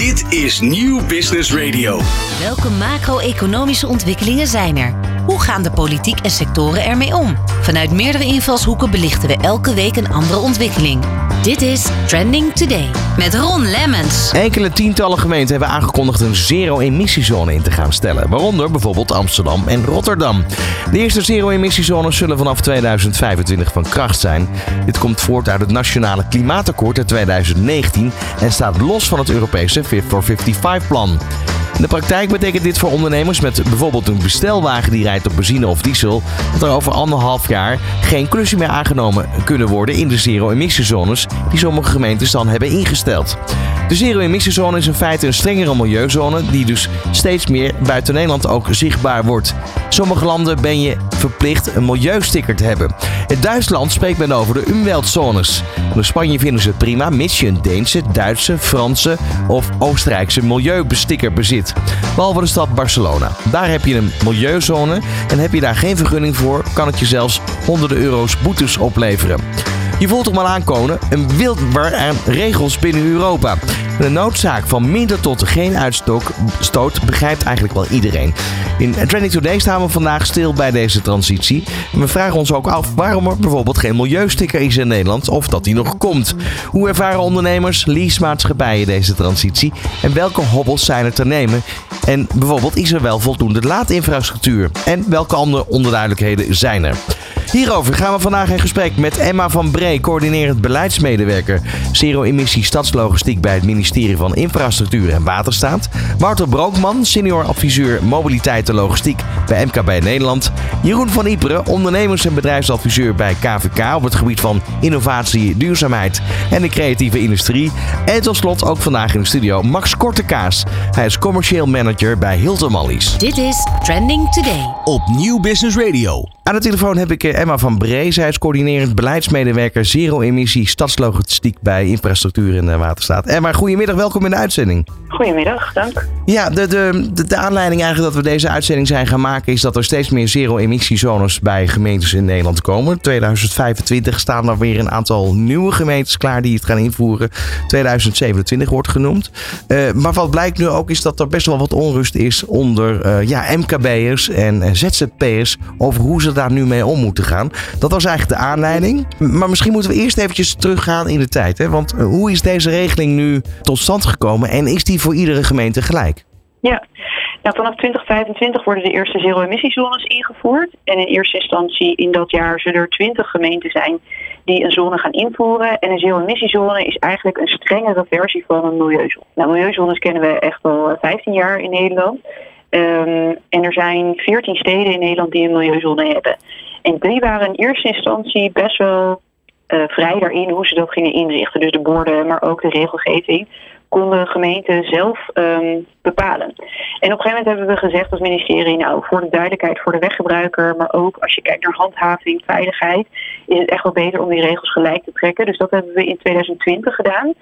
Dit is Nieuw Business Radio. Welke macro-economische ontwikkelingen zijn er? Hoe gaan de politiek en sectoren ermee om? Vanuit meerdere invalshoeken belichten we elke week een andere ontwikkeling. Dit is Trending Today met Ron Lemmens. Enkele tientallen gemeenten hebben aangekondigd een zero-emissiezone in te gaan stellen. Waaronder bijvoorbeeld Amsterdam en Rotterdam. De eerste zero-emissiezones zullen vanaf 2025 van kracht zijn. Dit komt voort uit het Nationale Klimaatakkoord uit 2019 en staat los van het Europese Fit for 55-plan. In de praktijk betekent dit voor ondernemers met bijvoorbeeld een bestelwagen die rijdt op benzine of diesel, dat er over anderhalf jaar geen klusje meer aangenomen kunnen worden in de zero-emissiezones die sommige gemeentes dan hebben ingesteld. De zero-emissiezone is in feite een strengere milieuzone die dus steeds meer buiten Nederland ook zichtbaar wordt. Sommige landen ben je verplicht een milieusticker te hebben. In Duitsland spreekt men over de Umweltzones. In Spanje vinden ze het prima mits je een Deense, Duitse, Franse of Oostenrijkse milieubesticker bezit. Behalve de stad Barcelona. Daar heb je een milieuzone en heb je daar geen vergunning voor, kan het je zelfs honderden euro's boetes opleveren. Je voelt toch maar aankomen, een wildwar aan regels binnen Europa. De noodzaak van minder tot geen uitstoot begrijpt eigenlijk wel iedereen. In Trending Today staan we vandaag stil bij deze transitie. We vragen ons ook af waarom er bijvoorbeeld geen milieusticker is in Nederland of dat die nog komt. Hoe ervaren ondernemers, leasemaatschappijen deze transitie en welke hobbels zijn er te nemen? En bijvoorbeeld is er wel voldoende laadinfrastructuur? En welke andere onduidelijkheden zijn er? Hierover gaan we vandaag in gesprek met Emma van Bree, coördinerend beleidsmedewerker zero-emissie stadslogistiek bij het ministerie van Infrastructuur en Waterstaat. Wouter Brookman, senior adviseur mobiliteit en logistiek bij MKB Nederland. Jeroen van Iperen, ondernemers- en bedrijfsadviseur bij KVK op het gebied van innovatie, duurzaamheid en de creatieve industrie. En tot slot ook vandaag in de studio Max Kortekaas. Hij is commercieel manager bij Hilton Mallies. Dit is Trending Today. Op Nieuw Business Radio. Aan de telefoon heb ik Emma van Bree. Zij is coördinerend beleidsmedewerker zero-emissie stadslogistiek bij Infrastructuur en Waterstaat. Emma, goedemiddag, welkom in de uitzending. Goedemiddag, dank. Ja, de, de, de, de, aanleiding eigenlijk dat we deze uitzending zijn gaan maken is dat er steeds meer zero-emissiezones bij gemeentes in Nederland komen. 2025 staan er weer een aantal nieuwe gemeentes klaar die het gaan invoeren. 2027 wordt genoemd. Uh, maar wat blijkt nu ook is dat er best wel wat onrust is onder uh, ja, MKB'ers en ZZP'ers over hoe ze daar nu mee om moeten gaan. Dat was eigenlijk de aanleiding. Maar misschien moeten we eerst eventjes teruggaan in de tijd. Hè? Want hoe is deze regeling nu tot stand gekomen en is die voor iedere gemeente gelijk? Ja, nou, vanaf 2025 worden de eerste zero-emissiezones ingevoerd. En in eerste instantie in dat jaar zullen er 20 gemeenten zijn die een zone gaan invoeren. En een zero-emissiezone is eigenlijk een strengere versie van een milieuzone. Nou, milieuzones kennen we echt al 15 jaar in Nederland. Um, en er zijn 14 steden in Nederland die een milieuzone hebben. En die waren in eerste instantie best wel uh, vrij daarin hoe ze dat gingen inrichten. Dus de borden, maar ook de regelgeving konden gemeenten zelf um, bepalen. En op een gegeven moment hebben we gezegd als ministerie, nou voor de duidelijkheid voor de weggebruiker, maar ook als je kijkt naar handhaving, veiligheid, is het echt wel beter om die regels gelijk te trekken. Dus dat hebben we in 2020 gedaan.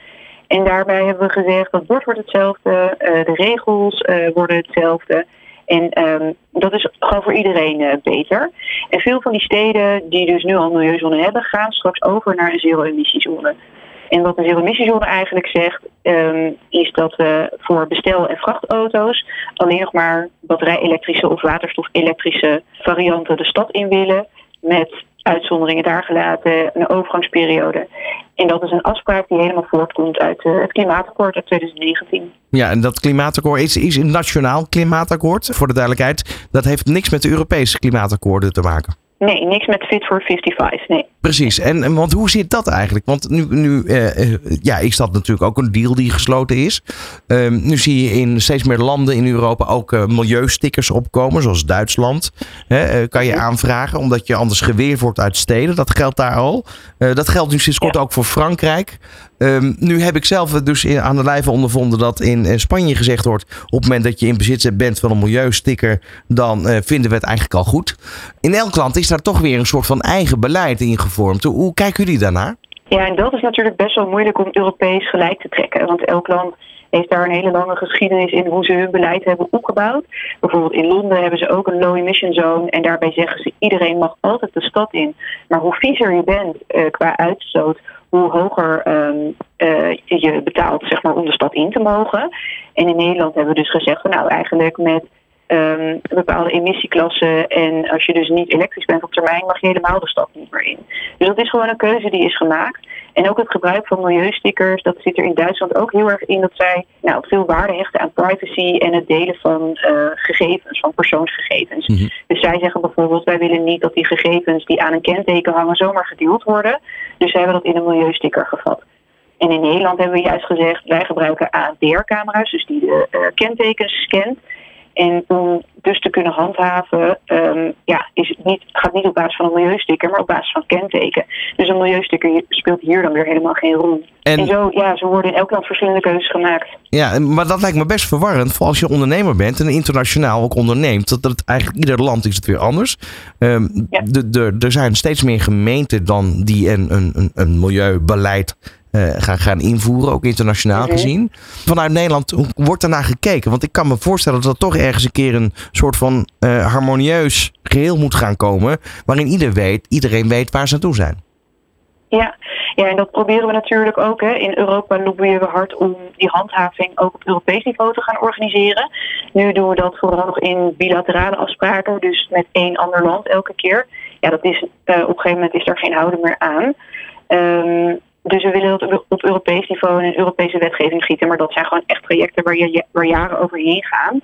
En daarbij hebben we gezegd dat bord wordt hetzelfde, uh, de regels uh, worden hetzelfde. En um, dat is gewoon voor iedereen uh, beter. En veel van die steden die dus nu al een milieuzone hebben, gaan straks over naar een zero-emissiezone. En wat een zero-emissiezone eigenlijk zegt, um, is dat we voor bestel- en vrachtauto's alleen nog maar batterij-elektrische of waterstof-elektrische varianten de stad in willen. Met uitzonderingen daar gelaten, een overgangsperiode. En dat is een afspraak die helemaal voortkomt uit uh, het klimaatakkoord uit 2019. Ja, en dat klimaatakkoord is, is een nationaal klimaatakkoord. Voor de duidelijkheid, dat heeft niks met de Europese klimaatakkoorden te maken. Nee, niks met Fit for 55, nee. Precies, en want hoe zit dat eigenlijk? Want nu, nu uh, ja, is dat natuurlijk ook een deal die gesloten is. Uh, nu zie je in steeds meer landen in Europa ook uh, milieustickers opkomen, zoals Duitsland. kan je aanvragen, omdat je anders geweerd wordt uit steden. Dat geldt daar al. dat geldt nu sinds kort ja. ook voor Frankrijk. Um, nu heb ik zelf dus aan de lijve ondervonden dat in Spanje gezegd wordt: op het moment dat je in bezit bent van een milieusticker, dan vinden we het eigenlijk al goed. In elk land is daar toch weer een soort van eigen beleid in gevormd. Hoe kijken jullie daarnaar? Ja, en dat is natuurlijk best wel moeilijk om Europees gelijk te trekken. Want elk land heeft daar een hele lange geschiedenis in hoe ze hun beleid hebben opgebouwd. Bijvoorbeeld in Londen hebben ze ook een low emission zone. En daarbij zeggen ze iedereen mag altijd de stad in. Maar hoe viezer je bent uh, qua uitstoot, hoe hoger um, uh, je betaalt zeg maar, om de stad in te mogen. En in Nederland hebben we dus gezegd, van, nou eigenlijk met um, bepaalde emissieklassen. En als je dus niet elektrisch bent op termijn, mag je helemaal de stad niet meer in. Dus dat is gewoon een keuze die is gemaakt. En ook het gebruik van milieustickers, dat zit er in Duitsland ook heel erg in dat zij nou, veel waarde hechten aan privacy en het delen van uh, gegevens, van persoonsgegevens. Mm -hmm. Dus zij zeggen bijvoorbeeld, wij willen niet dat die gegevens die aan een kenteken hangen zomaar gedeeld worden. Dus zij hebben dat in een milieusticker gevat. En in Nederland hebben we juist gezegd, wij gebruiken ANPR-camera's, dus die de uh, kentekens scant. En om dus te kunnen handhaven, um, ja, is het niet, gaat niet op basis van een milieusticker, maar op basis van kenteken. Dus een milieusticker speelt hier dan weer helemaal geen rol. En, en zo, ja, zo worden in elk land verschillende keuzes gemaakt. Ja, maar dat lijkt me best verwarrend voor als je ondernemer bent en internationaal ook onderneemt. Dat, dat eigenlijk ieder land is het weer anders. Um, ja. er zijn steeds meer gemeenten dan die een, een, een milieubeleid uh, gaan, gaan invoeren, ook internationaal Mhm. gezien. Vanuit Nederland hoe wordt daarnaar gekeken? Want ik kan me voorstellen dat er toch ergens een keer een soort van uh, harmonieus geheel moet gaan komen. Waarin ieder weet, iedereen weet waar ze aan toe zijn. Ja. ja, en dat proberen we natuurlijk ook. Hè. In Europa lobbyen we hard om die handhaving ook op Europees niveau te gaan organiseren. Nu doen we dat vooral nog in bilaterale afspraken, dus met één ander land elke keer. Ja, dat is, uh, op een gegeven moment is er geen houden meer aan. Um, dus we willen dat op Europees niveau in een Europese wetgeving schieten. Maar dat zijn gewoon echt trajecten waar je waar jaren overheen gaan.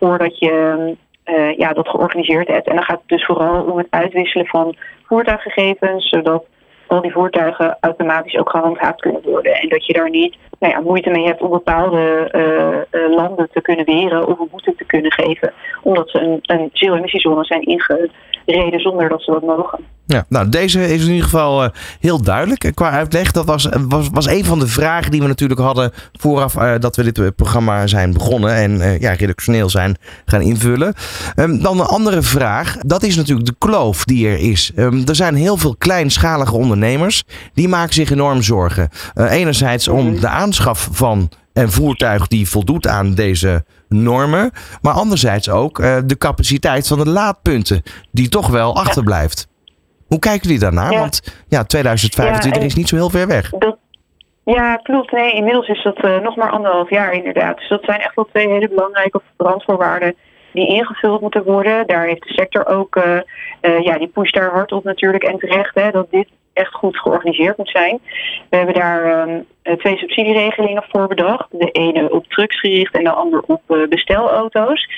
Voordat je uh, ja, dat georganiseerd hebt. En dan gaat het dus vooral om het uitwisselen van voertuiggegevens. Zodat al die voertuigen automatisch ook gehandhaafd kunnen worden. En dat je daar niet nou ja, moeite mee hebt om bepaalde uh, uh, landen te kunnen weren of een boete te kunnen geven. Omdat ze een, een zero-emissiezone zijn ingereden zonder dat ze dat mogen. Ja, nou, deze is in ieder geval uh, heel duidelijk qua uitleg. Dat was, was, was een van de vragen die we natuurlijk hadden vooraf uh, dat we dit programma zijn begonnen en ja, redactioneel zijn gaan invullen. Um, dan een andere vraag, dat is natuurlijk de kloof die er is. Um, er zijn heel veel kleinschalige ondernemers, die maken zich enorm zorgen. enerzijds om de aanschaf van een voertuig die voldoet aan deze normen, maar anderzijds ook de capaciteit van de laadpunten die toch wel achterblijft. Hoe kijken jullie daarnaar? Ja. Want ja, 2025 ja, is niet zo heel ver weg. Dat, ja, klopt. Nee, inmiddels is dat uh, nog maar anderhalf jaar inderdaad. Dus dat zijn echt wel twee hele belangrijke randvoorwaarden die ingevuld moeten worden. Daar heeft de sector ook, uh, uh, ja, die pusht daar hard op natuurlijk en terecht, hè, dat dit echt goed georganiseerd moet zijn. We hebben daar um, twee subsidieregelingen voor bedacht. De ene op trucks gericht en de andere op uh, bestelauto's.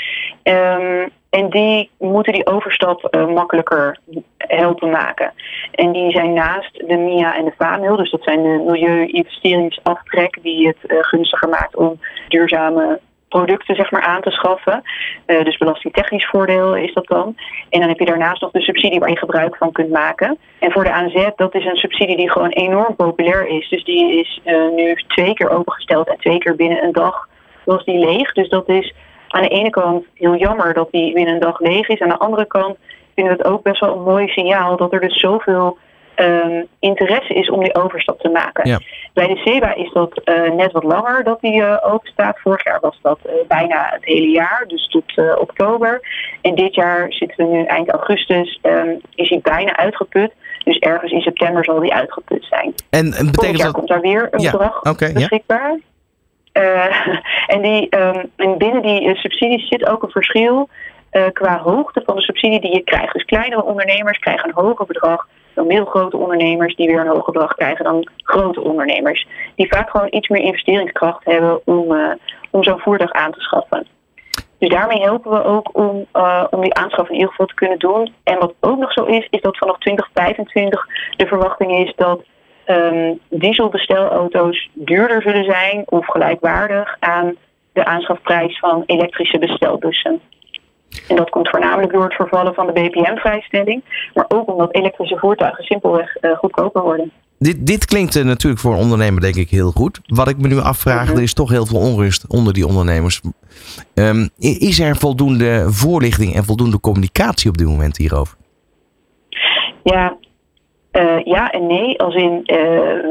Um, en die moeten die overstap uh, makkelijker helpen maken. En die zijn naast de MIA en de VAMIL, dus dat zijn de milieu-investeringsaftrek die het gunstiger maakt om duurzame producten zeg maar, aan te schaffen. Uh, dus belastingtechnisch voordeel is dat dan. En dan heb je daarnaast nog de subsidie waar je gebruik van kunt maken. En voor de ANZ, dat is een subsidie die gewoon enorm populair is. Dus die is uh, nu twee keer opengesteld en twee keer binnen een dag was die leeg. Dus dat is aan de ene kant heel jammer dat die binnen een dag leeg is. Aan de andere kant vinden we het ook best wel een mooi signaal dat er dus zoveel um, interesse is om die overstap te maken. Ja. Bij de SEBA is dat uh, net wat langer dat die uh, open staat. Vorig jaar was dat uh, bijna het hele jaar, dus tot oktober. En dit jaar zitten we nu eind augustus, um, is hij bijna uitgeput. Dus ergens in september zal die uitgeput zijn. En, en betekent dat... komt daar weer een Ja, bedrag ja. beschikbaar. Uh, en, die, um, en binnen die uh, subsidies zit ook een verschil uh, qua hoogte van de subsidie die je krijgt. Dus kleinere ondernemers krijgen een hoger bedrag dan middelgrote ondernemers die weer een hoger bedrag krijgen dan grote ondernemers. Die vaak gewoon iets meer investeringskracht hebben om, uh, om zo'n voertuig aan te schaffen. Dus daarmee helpen we ook om, uh, om die aanschaf in ieder geval te kunnen doen. En wat ook nog zo is, is dat vanaf 2025 de verwachting is dat um, dieselbestelauto's duurder zullen zijn of gelijkwaardig aan de aanschafprijs van elektrische bestelbussen. En dat komt voornamelijk door het vervallen van de BPM-vrijstelling, maar ook omdat elektrische voertuigen simpelweg uh, goedkoper worden. Dit, dit klinkt uh, natuurlijk voor een ondernemer denk ik heel goed. Wat ik me nu afvraag, Mhm. er is toch heel veel onrust onder die ondernemers. Um, is er voldoende voorlichting en voldoende communicatie op dit moment hierover? Ja, uh, ja en nee. Als in,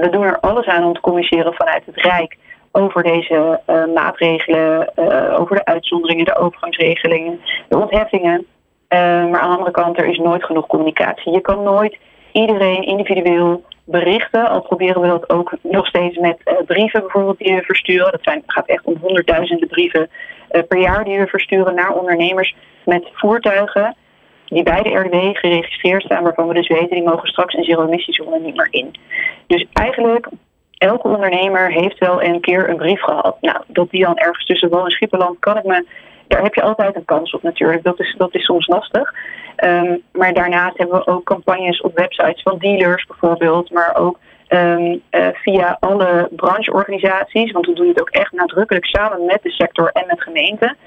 we doen er alles aan om te communiceren vanuit het Rijk over deze uh, maatregelen, uh, over de uitzonderingen, de overgangsregelingen, de ontheffingen. Uh, maar aan de andere kant, er is nooit genoeg communicatie. Je kan nooit iedereen individueel berichten. Al proberen we dat ook nog steeds met brieven bijvoorbeeld die we versturen. Dat zijn, gaat echt om honderdduizenden brieven per jaar die we versturen naar ondernemers met voertuigen die bij de RDW geregistreerd staan, waarvan we dus weten die mogen straks een zero-emissiezone niet meer in. Dus eigenlijk elke ondernemer heeft wel een keer een brief gehad. Nou, dat die dan ergens tussen wal en Schipperland kan ik me. Daar heb je altijd een kans op natuurlijk. Dat is, dat is soms lastig. Um, maar daarnaast hebben we ook campagnes op websites van dealers bijvoorbeeld, maar ook um, uh, via alle brancheorganisaties. Want we doen het ook echt nadrukkelijk samen met de sector en met gemeenten.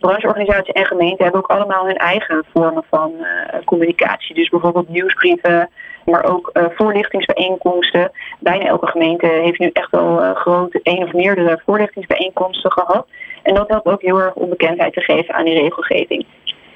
Brancheorganisaties en gemeenten hebben ook allemaal hun eigen vormen van uh, communicatie. Dus bijvoorbeeld nieuwsbrieven, maar ook uh, voorlichtingsbijeenkomsten. Bijna elke gemeente heeft nu echt uh, grote, één of meerdere voorlichtingsbijeenkomsten gehad. En dat helpt ook heel erg om bekendheid te geven aan die regelgeving.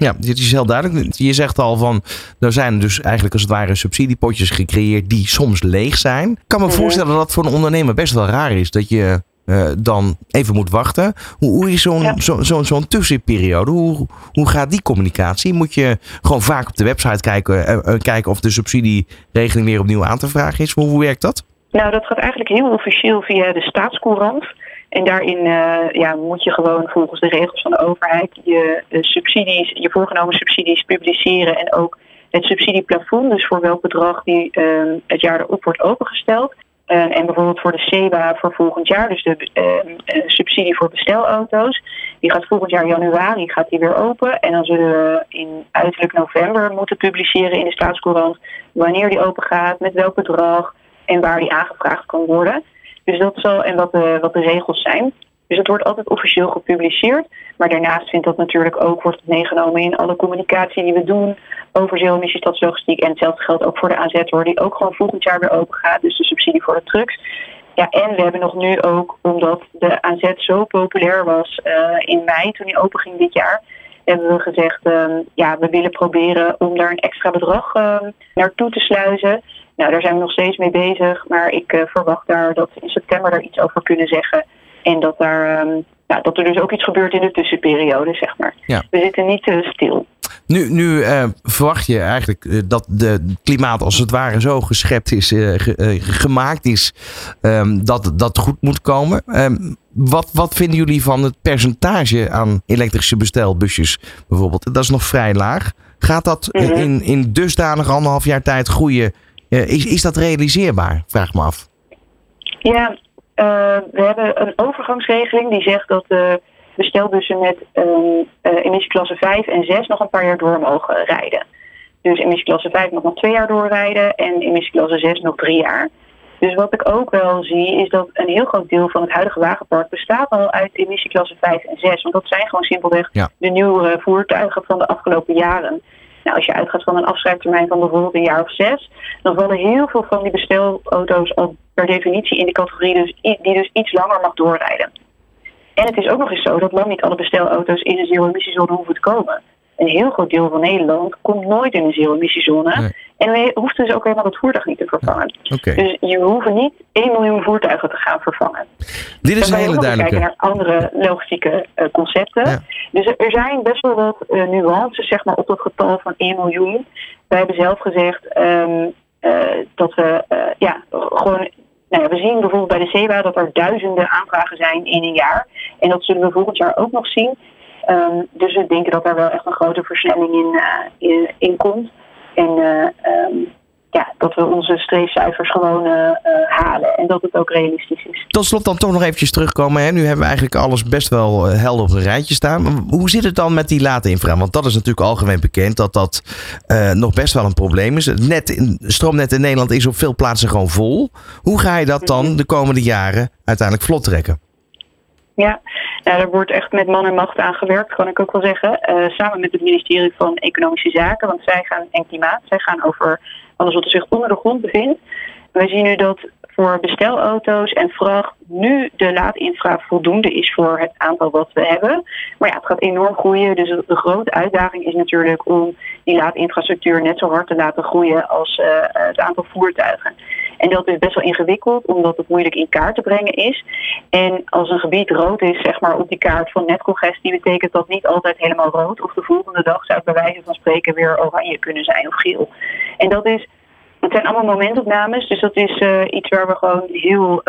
Ja, dit is heel duidelijk. Je zegt al van, er zijn dus eigenlijk als het ware subsidiepotjes gecreëerd die soms leeg zijn. Ik kan me voorstellen dat voor een ondernemer best wel raar is dat je uh, dan even moet wachten. Hoe, hoe is zo'n ja. zo, zo, zo'n tussenperiode? Hoe, hoe gaat die communicatie? Moet je gewoon vaak op de website kijken, uh, uh, kijken of de subsidieregeling weer opnieuw aan te vragen is? Hoe, hoe werkt dat? Nou, dat gaat eigenlijk heel officieel via de staatscourant. En daarin uh, ja, moet je gewoon volgens de regels van de overheid je uh, subsidies, je voorgenomen subsidies publiceren en ook het subsidieplafond, dus voor welk bedrag die uh, het jaar erop wordt opengesteld. en bijvoorbeeld voor de SEBA voor volgend jaar, dus de subsidie voor bestelauto's, die gaat volgend jaar januari gaat die weer open. En dan zullen we in uiterlijk november moeten publiceren in de staatscourant wanneer die open gaat, met welk bedrag en waar die aangevraagd kan worden. Dus dat zal, en wat de, wat de regels zijn. Dus het wordt altijd officieel gepubliceerd. Maar daarnaast vindt dat natuurlijk ook, wordt het meegenomen in alle communicatie die we doen over zero-emissie stadslogistiek. En hetzelfde geldt ook voor de AZ hoor, die ook gewoon volgend jaar weer open gaat. Dus de subsidie voor de trucks. Ja, en we hebben nog nu ook, omdat de AZ zo populair was uh, in mei, toen die open ging dit jaar, hebben we gezegd, uh, ja, we willen proberen om daar een extra bedrag uh, naartoe te sluizen. Nou, daar zijn we nog steeds mee bezig, maar ik uh, verwacht daar dat we in september daar iets over kunnen zeggen. En dat, daar, um, ja, dat er dus ook iets gebeurt in de tussenperiode, zeg maar. Ja. We zitten niet uh, stil. Nu, nu uh, verwacht je eigenlijk uh, dat de klimaat als het ware zo geschept is, uh, ge, gemaakt is, um, dat dat goed moet komen. Um, wat, wat vinden jullie van het percentage aan elektrische bestelbusjes bijvoorbeeld? Dat is nog vrij laag. Gaat dat mm -hmm. in, in dusdanig anderhalf jaar tijd groeien? Is, is dat realiseerbaar? Vraag me af. Ja, we hebben een overgangsregeling die zegt dat bestelbussen met um, uh, emissieklasse 5 en 6 nog een paar jaar door mogen rijden. Dus emissieklasse 5 mag nog twee jaar doorrijden en emissieklasse 6 nog drie jaar. Dus wat ik ook wel zie is dat een heel groot deel van het huidige wagenpark bestaat al uit emissieklasse 5 en 6. Want dat zijn gewoon simpelweg ja. de nieuwe voertuigen van de afgelopen jaren. Nou, als je uitgaat van een afschrijftermijn van bijvoorbeeld een jaar of zes, dan vallen heel veel van die bestelauto's al per definitie in de categorie dus, die dus iets langer mag doorrijden. En het is ook nog eens zo dat lang niet alle bestelauto's in een zero-emissiezone hoeven te komen. Een heel groot deel van Nederland komt nooit in een zero-emissiezone. En we hoeven dus ook helemaal het voertuig niet te vervangen. Okay. Dus je hoeft niet 1 miljoen voertuigen te gaan vervangen. Dit is een hele duidelijke. kijken naar andere logistieke uh, concepten. Ja. Dus er zijn best wel wat uh, nuances zeg maar, op dat getal van 1 miljoen. Wij hebben zelf gezegd um, uh, dat we ja, gewoon nou ja, we zien bijvoorbeeld bij de CEBA dat er duizenden aanvragen zijn in een jaar. En dat zullen we volgend jaar ook nog zien. Um, dus we denken dat daar wel echt een grote versnelling in, uh, in, in, komt. En uh, um, ja, dat we onze streefcijfers gewoon uh, halen. En dat het ook realistisch is. Tot slot dan toch nog eventjes terugkomen. Hè? Nu hebben we eigenlijk alles best wel helder op een rijtje staan. Hoe zit het dan met die late infra? Want dat is natuurlijk algemeen bekend dat dat uh, nog best wel een probleem is. Het net in, stroomnet in Nederland is op veel plaatsen gewoon vol. Hoe ga je dat dan de komende jaren uiteindelijk vlot trekken? Ja, nou, daar wordt echt met man en macht aan gewerkt, kan ik ook wel zeggen. Uh, samen met het ministerie van Economische Zaken, want zij gaan en klimaat, zij gaan over alles wat er zich onder de grond bevindt. We zien nu dat voor bestelauto's en vracht nu de laadinfra voldoende is voor het aantal wat we hebben. Maar ja, het gaat enorm groeien. Dus de grote uitdaging is natuurlijk om die laadinfrastructuur net zo hard te laten groeien als uh, het aantal voertuigen. En dat is best wel ingewikkeld, omdat het moeilijk in kaart te brengen is. En als een gebied rood is, zeg maar op die kaart van netcongestie, betekent dat niet altijd helemaal rood. Of de volgende dag zou het bij wijze van spreken weer oranje kunnen zijn of geel. En dat is Het zijn allemaal momentopnames, dus dat is iets waar we gewoon heel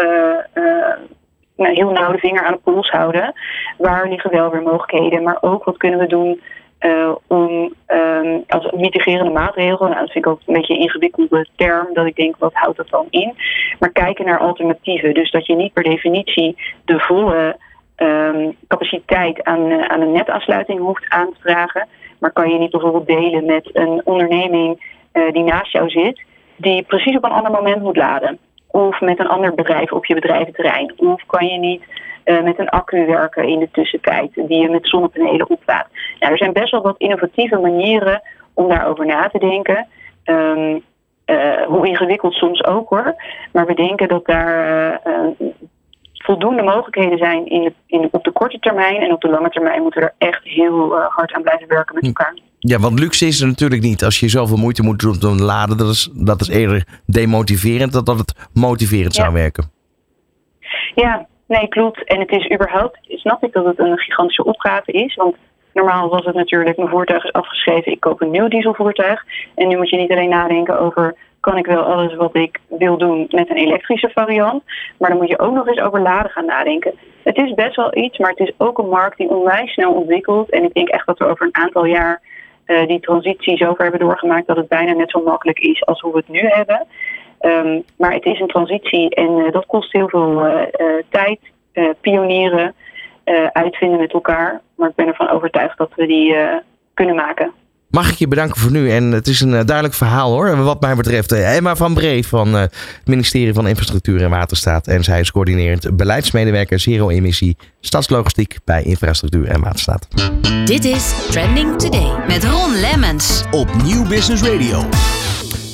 nou, heel nauw de vinger aan de pols houden. Waar liggen wel weer mogelijkheden, maar ook wat kunnen we doen uh, om um, als mitigerende maatregel, nou, dat vind ik ook een beetje een ingewikkelde term, dat ik denk, wat houdt dat dan in? Maar kijken naar alternatieven. Dus dat je niet per definitie de volle um, capaciteit aan, uh, aan een netaansluiting hoeft aan te vragen. Maar kan je niet bijvoorbeeld delen met een onderneming uh, die naast jou zit, die precies op een ander moment moet laden. Of met een ander bedrijf op je bedrijventerrein. Of kan je niet uh, met een accu werken in de tussentijd die je met zonnepanelen oplaadt. Nou, er zijn best wel wat innovatieve manieren om daarover na te denken. Um, uh, hoe ingewikkeld soms ook hoor. Maar we denken dat daar uh, voldoende mogelijkheden zijn in de, in, op de korte termijn. En op de lange termijn moeten we er echt heel hard aan blijven werken met hm. elkaar. Ja, want luxe is er natuurlijk niet. Als je zoveel moeite moet doen om te laden, dat is, dat is eerder demotiverend dan dat het motiverend zou werken. Ja, nee, klopt. En het is überhaupt, snap ik dat het een gigantische opgave is. Want normaal was het natuurlijk, mijn voertuig is afgeschreven, ik koop een nieuw dieselvoertuig. En nu moet je niet alleen nadenken over, kan ik wel alles wat ik wil doen met een elektrische variant. Maar dan moet je ook nog eens over laden gaan nadenken. Het is best wel iets, maar het is ook een markt die onwijs snel ontwikkelt. En ik denk echt dat we over een aantal jaar uh, die transitie zover hebben doorgemaakt dat het bijna net zo makkelijk is als hoe we het nu hebben. Um, maar het is een transitie en uh, dat kost heel veel uh, tijd, pionieren, uitvinden met elkaar. Maar ik ben ervan overtuigd dat we die kunnen maken. Mag ik je bedanken voor nu? En het is een duidelijk verhaal hoor, wat mij betreft. Emma van Bree van het ministerie van Infrastructuur en Waterstaat. En zij is coördinerend beleidsmedewerker Zero Emissie Stadslogistiek bij Infrastructuur en Waterstaat. Dit is Trending Today met Ron Lemmens. Op Nieuw Business Radio.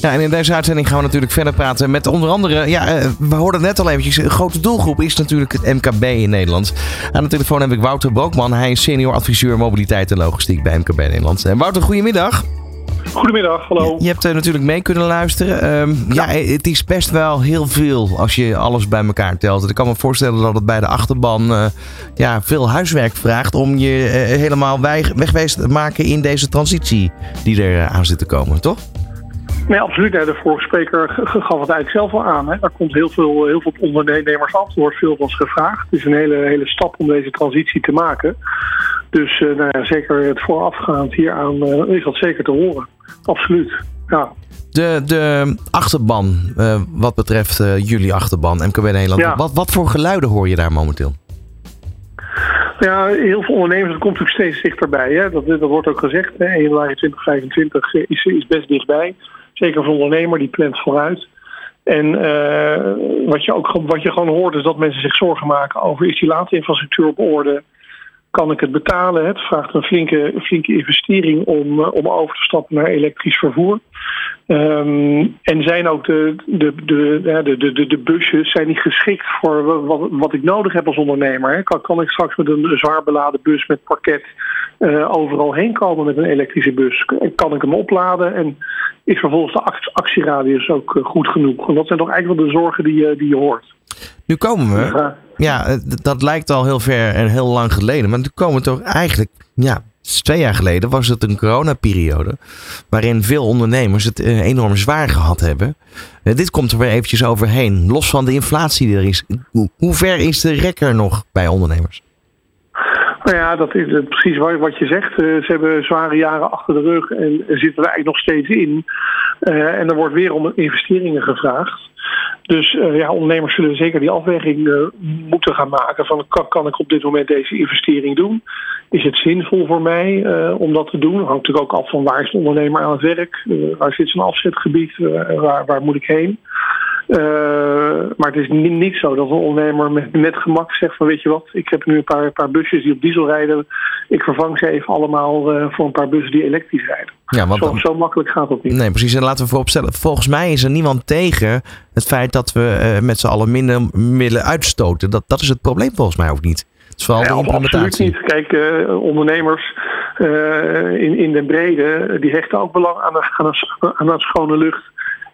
Ja, en in deze uitzending gaan we natuurlijk verder praten met onder andere, ja, eh, we hoorden het net al eventjes, een grote doelgroep is natuurlijk het MKB in Nederland. Aan de telefoon heb ik Wouter Bookman, hij is senior adviseur mobiliteit en logistiek bij MKB Nederland. En Wouter, goedemiddag. Goedemiddag, hallo. Je hebt uh, natuurlijk mee kunnen luisteren. Um, ja. ja. het is best wel heel veel als je alles bij elkaar telt. Ik kan me voorstellen dat het bij de achterban uh, ja, veel huiswerk vraagt om je uh, helemaal wegwezen te maken in deze transitie die er aan zit te komen, toch? Nee, absoluut. De vorige spreker gaf het eigenlijk zelf al aan. Hè. Daar komt heel veel, heel veel ondernemers af. Er wordt veel van gevraagd. Het is een hele, hele stap om deze transitie te maken. Dus uh, nou ja, zeker het voorafgaand hieraan uh, is dat zeker te horen. Absoluut. Ja. De, de achterban, uh, wat betreft jullie achterban, MKB Nederland. Ja. Wat, wat voor geluiden hoor je daar momenteel? Ja, heel veel ondernemers, dat komt natuurlijk steeds dichterbij. Hè. Dat, dat wordt ook gezegd. Hè. 1 januari 2025 is, is best dichtbij. Zeker voor ondernemer, die plant vooruit. En uh, wat, je ook, wat je gewoon hoort is dat mensen zich zorgen maken over is die laadinfrastructuur op orde? Kan ik het betalen? Het vraagt een flinke, flinke investering om, uh, om over te stappen naar elektrisch vervoer. Um, en zijn ook de, de, de, de, de, de, busjes zijn niet geschikt voor wat, wat ik nodig heb als ondernemer. Kan, kan ik straks met een zwaar beladen bus met parket uh, overal heen komen met een elektrische bus? Kan ik hem opladen? En is vervolgens de actieradius ook uh, goed genoeg? Want dat zijn toch eigenlijk wel de zorgen die, uh, die je hoort. Nu komen we. Ja, dat lijkt al heel ver en heel lang geleden. Maar nu komen we toch eigenlijk ja, twee jaar geleden was het een coronaperiode. Waarin veel ondernemers het eh, enorm zwaar gehad hebben. Eh, dit komt er weer eventjes overheen. Los van de inflatie die er is. Hoe ver is de rekker nog bij ondernemers? Nou ja, dat is precies wat je zegt. Eh, ze hebben zware jaren achter de rug en zitten er eigenlijk nog steeds in. en er wordt weer om investeringen gevraagd. Dus ja, ondernemers zullen zeker die afweging moeten gaan maken van kan, ik op dit moment deze investering doen? Is het zinvol voor mij om dat te doen? Hangt natuurlijk ook af van waar is de ondernemer aan het werk? waar zit zijn afzetgebied? waar, waar moet ik heen? Uh, maar het is niet, niet, zo dat een ondernemer met, met gemak zegt van weet je wat, ik heb nu een paar, paar busjes die op diesel rijden. Ik vervang ze even allemaal uh, voor een paar bussen die elektrisch rijden. Ja, want zo, zo, makkelijk gaat dat niet. Nee, precies. En laten we vooropstellen, volgens mij is er niemand tegen het feit dat we uh, met z'n allen minder middelen uitstoten. Dat, dat is het probleem volgens mij ook niet. Het is vooral ja, de implementatie. Absoluut niet. Kijk, ondernemers in, in de brede, die hechten ook belang aan, aan, aan, aan schone lucht.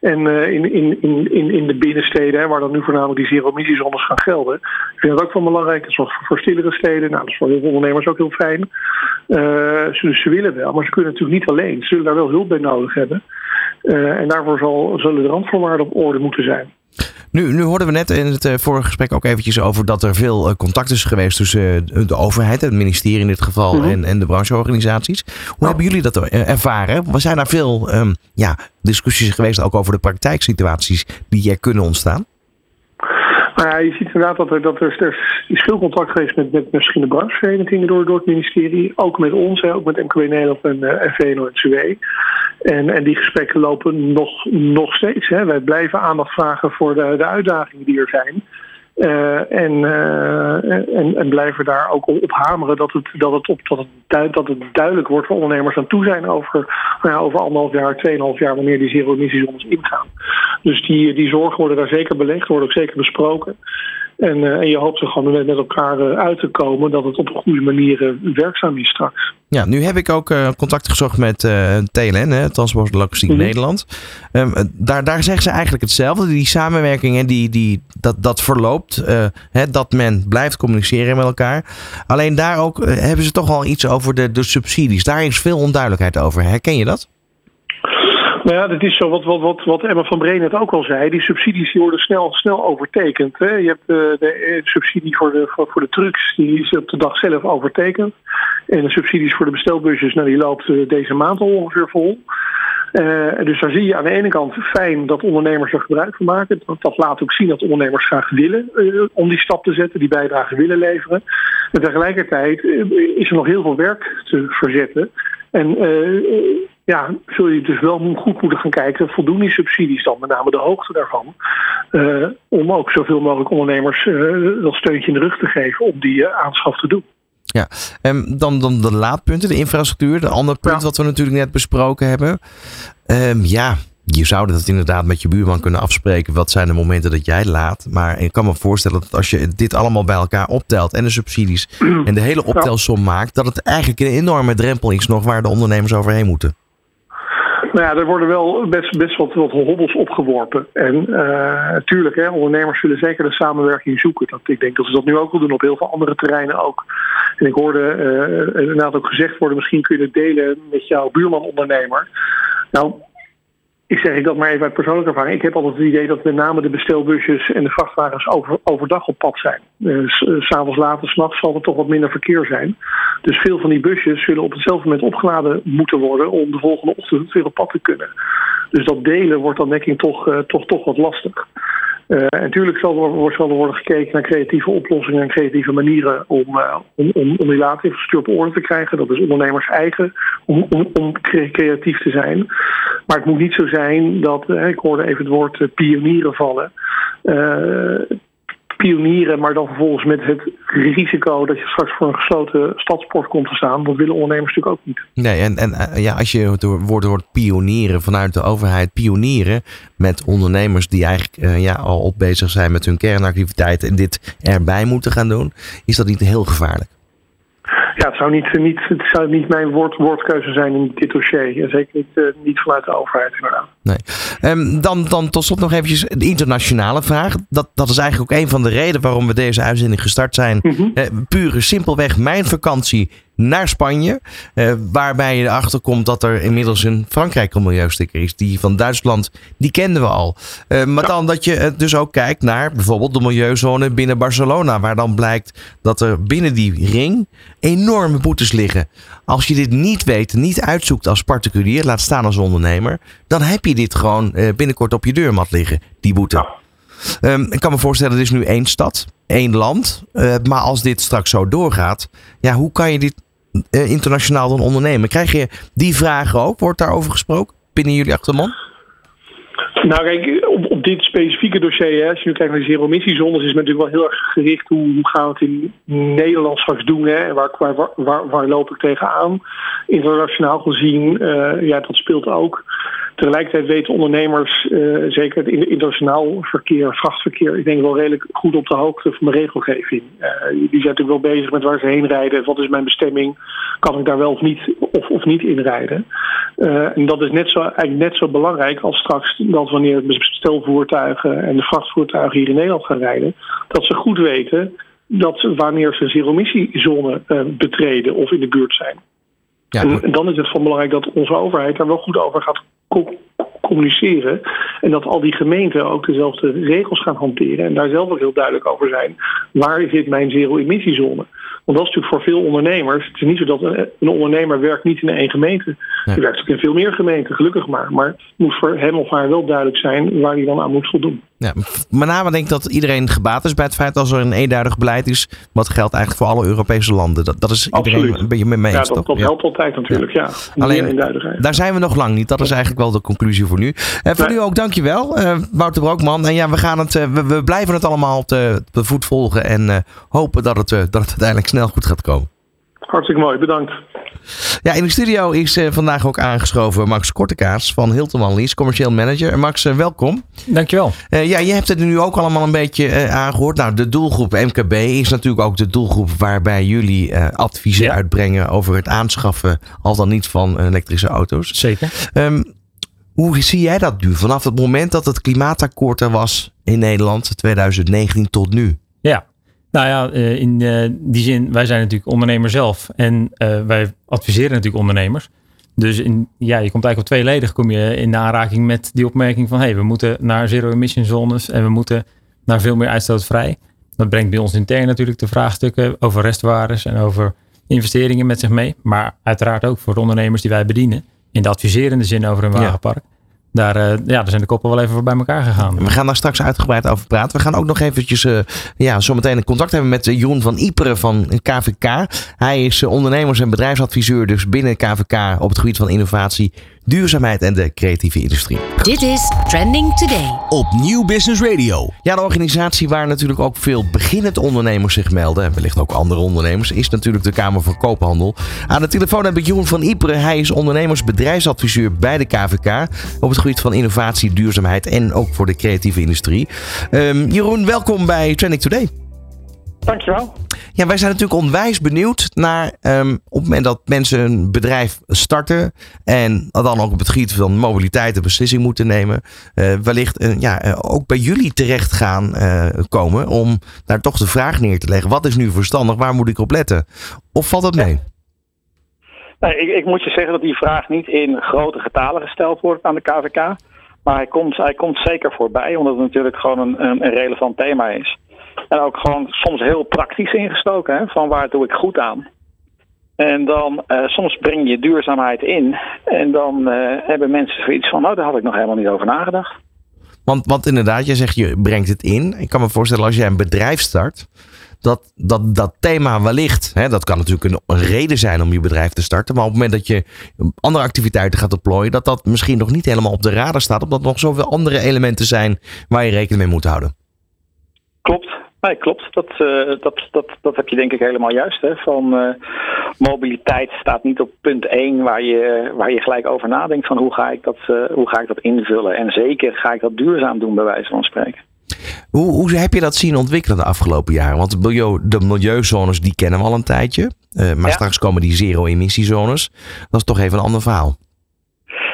En uh, in, in, in, in de binnensteden, hè, waar dan nu voornamelijk die zero-emissiezones gaan gelden, ik vind dat ook van belangrijk. Dat is voor, voor stillere steden. Nou, dat is voor heel veel ondernemers ook heel fijn. Uh, ze, ze willen wel, maar ze kunnen natuurlijk niet alleen. Ze zullen daar wel hulp bij nodig hebben. en daarvoor zal, zullen de randvoorwaarden op orde moeten zijn. Nu, nu hoorden we net in het uh, vorige gesprek ook eventjes over dat er veel uh, contact is geweest tussen uh, de overheid, het ministerie in dit geval, mm-hmm. en, en de brancheorganisaties. Hoe oh. hebben jullie dat ervaren? Er zijn daar veel um, ja, discussies geweest ook over de praktijksituaties die er kunnen ontstaan? Nou ja, je ziet inderdaad dat er, dat er, er is veel contact geweest met, met verschillende brancheverenigingen door, door het ministerie. Ook met ons, ook met MKW Nederland en uh, VNO en. En, en die gesprekken lopen nog, nog steeds. Hè. Wij blijven aandacht vragen voor de, de uitdagingen die er zijn. Uh, en, uh, en, en blijven daar ook op hameren dat het, dat het, op, dat het, duid, dat het duidelijk wordt voor ondernemers aan toe zijn over, nou over anderhalf jaar, tweeënhalf jaar, wanneer die zero-emissiezones ingaan. Dus die, die zorgen worden daar zeker belegd, worden ook zeker besproken. En, uh, en je hoopt er gewoon met, met elkaar uh, uit te komen dat het op een goede manier uh, werkzaam is straks. Ja, nu heb ik ook contact gezocht met TLN, hè, Transport Logistiek mm -hmm. Nederland. Um, daar, daar zeggen ze eigenlijk hetzelfde. Die samenwerking, hè, die, die, dat, dat verloopt. Hè, dat men blijft communiceren met elkaar. Alleen daar ook hebben ze toch al iets over de, de subsidies. Daar is veel onduidelijkheid over. Herken je dat? Nou ja, dat is zo wat, wat, wat, wat Emma van Breen het ook al zei. Die subsidies die worden snel, snel overtekend. Hè. Je hebt uh, de subsidie voor de, voor, de trucks, die is op de dag zelf overtekend. En de subsidies voor de bestelbusjes, nou, die loopt uh, deze maand al ongeveer vol. Dus daar zie je aan de ene kant fijn dat ondernemers er gebruik van maken. Dat, dat laat ook zien dat ondernemers graag willen om die stap te zetten, die bijdrage willen leveren. En tegelijkertijd is er nog heel veel werk te verzetten. En ja, zul je dus wel goed moeten gaan kijken, voldoen die subsidies dan, met name de hoogte daarvan, uh, om ook zoveel mogelijk ondernemers uh, dat steuntje in de rug te geven om die uh, aanschaf te doen. Ja, en dan, dan de laadpunten, de infrastructuur, de andere punt ja. wat we natuurlijk net besproken hebben. Um, ja, je zou dat inderdaad met je buurman kunnen afspreken. Wat zijn de momenten dat jij laat? Maar ik kan me voorstellen dat als je dit allemaal bij elkaar optelt en de subsidies en de hele optelsom maakt, dat het eigenlijk een enorme drempel is nog waar de ondernemers overheen moeten. Nou ja, er worden wel best, best wat, wat hobbels opgeworpen. En natuurlijk, uh, ondernemers zullen zeker de samenwerking zoeken. Dat, ik denk dat ze dat nu ook wel doen op heel veel andere terreinen ook. En ik hoorde uh, inderdaad ook gezegd worden, misschien kun je het delen met jouw buurman-ondernemer. Nou, ik zeg ik dat maar even uit persoonlijke ervaring. Ik heb altijd het idee dat met name de bestelbusjes en de vrachtwagens over, overdag op pad zijn. Uh, S'avonds later, s'nachts zal er toch wat minder verkeer zijn. Dus veel van die busjes zullen op hetzelfde moment opgeladen moeten worden om de volgende ochtend weer op pad te kunnen. Dus dat delen wordt dan denk ik toch, uh, toch, toch wat lastig. Uh, en natuurlijk zal er, zal er worden gekeken naar creatieve oplossingen en creatieve manieren om, uh, om, om, om die op orde te krijgen. Dat is ondernemers eigen om, om, creatief te zijn. Maar het moet niet zo zijn dat, uh, ik hoorde even het woord pionieren vallen pionieren, maar dan vervolgens met het risico dat je straks voor een gesloten stadsport komt te staan. Dat willen ondernemers natuurlijk ook niet. Nee, en, en eh, ja, als je het woord hoort pionieren vanuit de overheid, pionieren met ondernemers die eigenlijk uh, ja, al op bezig zijn met hun kernactiviteiten en dit erbij moeten gaan doen, is dat niet heel gevaarlijk? Ja, het zou niet, niet, het zou niet mijn woord, woordkeuze zijn in dit dossier. Zeker niet, uh, niet vanuit de overheid inderdaad. Nee. Um, dan, dan tot slot nog eventjes de internationale vraag. Dat, dat is eigenlijk ook een van de redenen waarom we deze uitzending gestart zijn. Mm -hmm. uh, pure simpelweg mijn vakantie naar Spanje. Uh, waarbij je erachter komt dat er inmiddels een Frankrijk een milieusticker is. Die van Duitsland, die kenden we al. Uh, maar ja. dan dat je dus ook kijkt naar bijvoorbeeld de milieuzone binnen Barcelona. Waar dan blijkt dat er binnen die ring enorme boetes liggen. Als je dit niet weet, niet uitzoekt als particulier, laat staan als ondernemer. Dan heb je dit gewoon uh, binnenkort op je deurmat liggen, die boete. Ja. Um, ik kan me voorstellen, er is nu één stad, één land. Uh, maar als dit straks zo doorgaat, ja, hoe kan je dit uh, internationaal dan ondernemen? Krijg je die vragen ook? Wordt daarover gesproken binnen jullie achterman? Nou kijk, op, dit specifieke dossier, hè, als je nu kijkt naar de zero-emissiezones, is het natuurlijk wel heel erg gericht hoe, hoe gaan we het in Nederland straks doen hè, en waar, waar, waar, waar loop ik tegenaan. Internationaal gezien, uh, ja, dat speelt ook. Tegelijkertijd weten ondernemers, uh, zeker in het internationaal verkeer, vrachtverkeer, ik denk wel redelijk goed op de hoogte van de regelgeving. Uh, die zijn natuurlijk wel bezig met waar ze heen rijden, wat is mijn bestemming, kan ik daar wel of niet, of, of niet in rijden. Uh, en dat is net zo, eigenlijk net zo belangrijk als straks dat wanneer bestelvoertuigen en de vrachtvoertuigen hier in Nederland gaan rijden, dat ze goed weten dat wanneer ze een zero-emissiezone betreden of in de buurt zijn. Ja, en dan is het van belangrijk dat onze overheid daar wel goed over gaat communiceren. En dat al die gemeenten ook dezelfde regels gaan hanteren. En daar zelf ook heel duidelijk over zijn. Waar zit mijn zero-emissiezone? Want dat is natuurlijk voor veel ondernemers. Het is niet zo dat een, ondernemer werkt niet in één gemeente. Die werkt ook in veel meer gemeenten, gelukkig maar. Maar het moet voor hem of haar wel duidelijk zijn waar hij dan aan moet voldoen. Ja, met name denk ik dat iedereen gebaat is bij het feit dat er een eenduidig beleid is. Wat geldt eigenlijk voor alle Europese landen. Dat, dat is iedereen Absoluut. een beetje mee eens. Ja, dat, dat helpt altijd natuurlijk. Ja. Alleen, daar zijn we nog lang niet. Dat is eigenlijk wel de conclusie voor nu. En voor Nee. nu ook dankjewel, eh Wouter Brookman. En ja, we, gaan het, eh, we, we blijven het allemaal op de, op de voet volgen. En eh, hopen dat het, eh, dat het uiteindelijk snel goed gaat komen. Hartstikke mooi, bedankt. Ja, in de studio is eh, vandaag ook aangeschoven Max Kortekaas van Hilton Lease, commercieel manager. Max, eh, welkom. Dankjewel. Eh, ja, je hebt het nu ook allemaal een beetje eh, aangehoord. Nou, de doelgroep MKB is natuurlijk ook de doelgroep waarbij jullie eh, adviezen Ja. uitbrengen over het aanschaffen, al dan niet van elektrische auto's. Zeker. Ehm, hoe zie jij dat nu? Vanaf het moment dat het klimaatakkoord er was in Nederland, 2019 tot nu. Ja. Nou ja, eh, in eh, die zin, wij zijn natuurlijk ondernemer zelf. En eh, wij adviseren natuurlijk ondernemers. Dus in, ja, je komt eigenlijk op tweeledig kom je in de aanraking met die opmerking van... hey, we moeten naar zero-emission zones en we moeten naar veel meer uitstootvrij. Dat brengt bij ons intern natuurlijk de vraagstukken over restwaardes en over investeringen met zich mee. Maar uiteraard ook voor de ondernemers die wij bedienen. In de adviserende zin over een Ja. Daar, eh, ja, daar zijn de koppen wel even voor bij elkaar gegaan. We gaan daar straks uitgebreid over praten. We gaan ook nog eventjes uh, ja, zometeen een contact hebben met Jeroen van Iperen van KVK. Hij is ondernemers- en bedrijfsadviseur dus binnen KVK op het gebied van innovatie, duurzaamheid en de creatieve industrie. Dit is Trending Today. Op Nieuw Business Radio. Ja, de organisatie waar natuurlijk ook veel beginnend ondernemers zich melden, en wellicht ook andere ondernemers, is natuurlijk de Kamer van Koophandel. Aan de telefoon heb ik Jeroen van Iperen. Hij is ondernemersbedrijfsadviseur bij de KVK op het gebied van innovatie, duurzaamheid en ook voor de creatieve industrie. Um, Jeroen, welkom bij Trending Today. Dankjewel. Ja, wij zijn natuurlijk onwijs benieuwd naar um, op het moment dat mensen een bedrijf starten en dan ook op het gebied van mobiliteit een beslissing moeten nemen, uh, wellicht uh, ja, uh, ook bij jullie terecht gaan uh, komen om daar toch de vraag neer te leggen. Wat is nu verstandig? Waar moet ik op letten? Of valt dat mee? Nee, ik, ik, moet je zeggen dat die vraag niet in grote getalen gesteld wordt aan de KVK. Maar hij komt, hij komt zeker voorbij, omdat het natuurlijk gewoon een, een relevant thema is. En ook gewoon soms heel praktisch ingestoken, hè, van waar doe ik goed aan. En dan uh, soms breng je duurzaamheid in. En dan uh, hebben mensen zoiets van, nou daar had ik nog helemaal niet over nagedacht. Want, want inderdaad, je zegt je brengt het in. Ik kan me voorstellen als jij een bedrijf start, dat dat, dat thema wellicht, hè, dat kan natuurlijk een, een, reden zijn om je bedrijf te starten. Maar op het moment dat je andere activiteiten gaat deployen, dat dat misschien nog niet helemaal op de radar staat. Omdat er nog zoveel andere elementen zijn waar je rekening mee moet houden. Klopt. Nee, klopt. Dat, uh, dat, dat, dat heb je denk ik helemaal juist. Hè? Van uh, mobiliteit staat niet op punt 1 waar je, waar je gelijk over nadenkt van hoe ga, ik dat, uh, hoe ga ik dat invullen. En zeker ga ik dat duurzaam doen, bij wijze van spreken. Hoe, hoe heb je dat zien ontwikkelen de afgelopen jaren? Want de, milieu, de milieuzones die kennen we al een tijdje. maar ja. straks komen die zero-emissiezones. Dat is toch even een ander verhaal.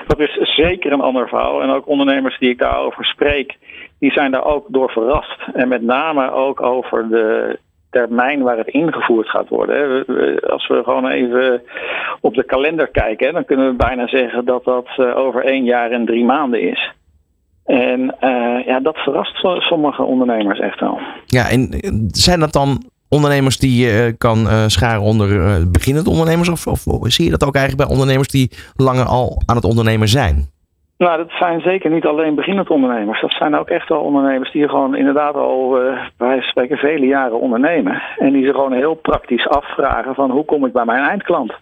Dat is zeker een ander verhaal. En ook ondernemers die ik daarover spreek, die zijn daar ook door verrast. En met name ook over de termijn waar het ingevoerd gaat worden. Als we gewoon even op de kalender kijken, dan kunnen we bijna zeggen dat dat over één jaar en drie maanden is. En uh, ja, dat verrast sommige ondernemers echt wel. Ja, en zijn dat dan ondernemers die je kan scharen onder beginnend ondernemers? Of, of, zie je dat ook eigenlijk bij ondernemers die langer al aan het ondernemen zijn? Nou, dat zijn zeker niet alleen beginnend ondernemers. Dat zijn ook echt wel ondernemers die gewoon inderdaad al, wij spreken, vele jaren ondernemen. En die zich gewoon heel praktisch afvragen van hoe kom ik bij mijn eindklant?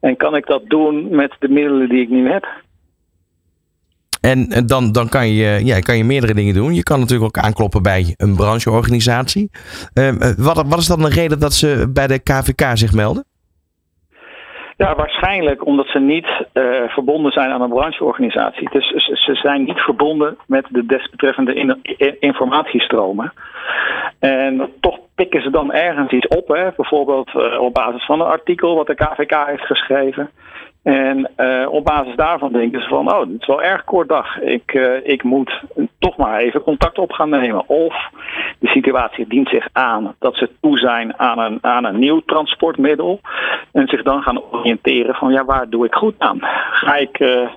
En kan ik dat doen met de middelen die ik nu heb? En dan, dan kan, je, ja, kan je meerdere dingen doen. Je kan natuurlijk ook aankloppen bij een brancheorganisatie. Uh, wat, wat is dan de reden dat ze bij de KVK zich melden? Ja, waarschijnlijk omdat ze niet uh, verbonden zijn aan een brancheorganisatie. Dus ze zijn niet verbonden met de desbetreffende in, in, informatiestromen. En toch pikken ze dan ergens iets op, hè? bijvoorbeeld uh, op basis van een artikel wat de KVK heeft geschreven. En uh, op basis daarvan denken ze van, oh, dit is wel erg kort dag. Ik, uh, ik moet toch maar even contact op gaan nemen. Of de situatie dient zich aan dat ze toe zijn aan een, aan een nieuw transportmiddel. En zich dan gaan oriënteren van, ja, waar doe ik goed aan? Ga ik, uh,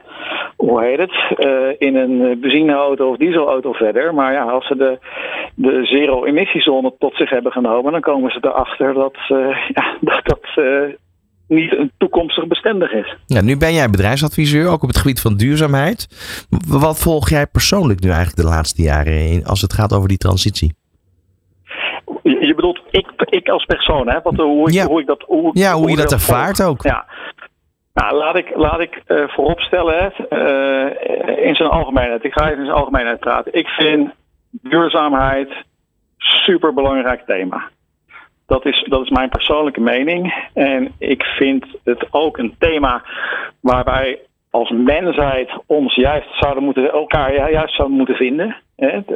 hoe heet het, in een benzineauto of dieselauto verder. Maar ja, als ze de, de zero-emissiezone tot zich hebben genomen, dan komen ze erachter dat ja, dat, dat niet een toekomstig bestendig is. Ja, nu ben jij bedrijfsadviseur, ook op het gebied van duurzaamheid. Wat volg jij persoonlijk nu eigenlijk de laatste jaren in, als het gaat over die transitie? Je bedoelt ik, ik als persoon, hè? Wat, hoe, ik, hoe ik dat. Hoe, ja, hoe, je dat ervaart ook. Ja. Nou, laat ik, laat ik uh, vooropstellen, uh, in zijn algemeenheid. Ik ga even in zijn algemeenheid praten. Ik vind duurzaamheid super belangrijk thema. Dat is, dat is mijn persoonlijke mening. En ik vind het ook een thema waar wij als mensheid ons juist zouden moeten, elkaar juist zouden moeten vinden.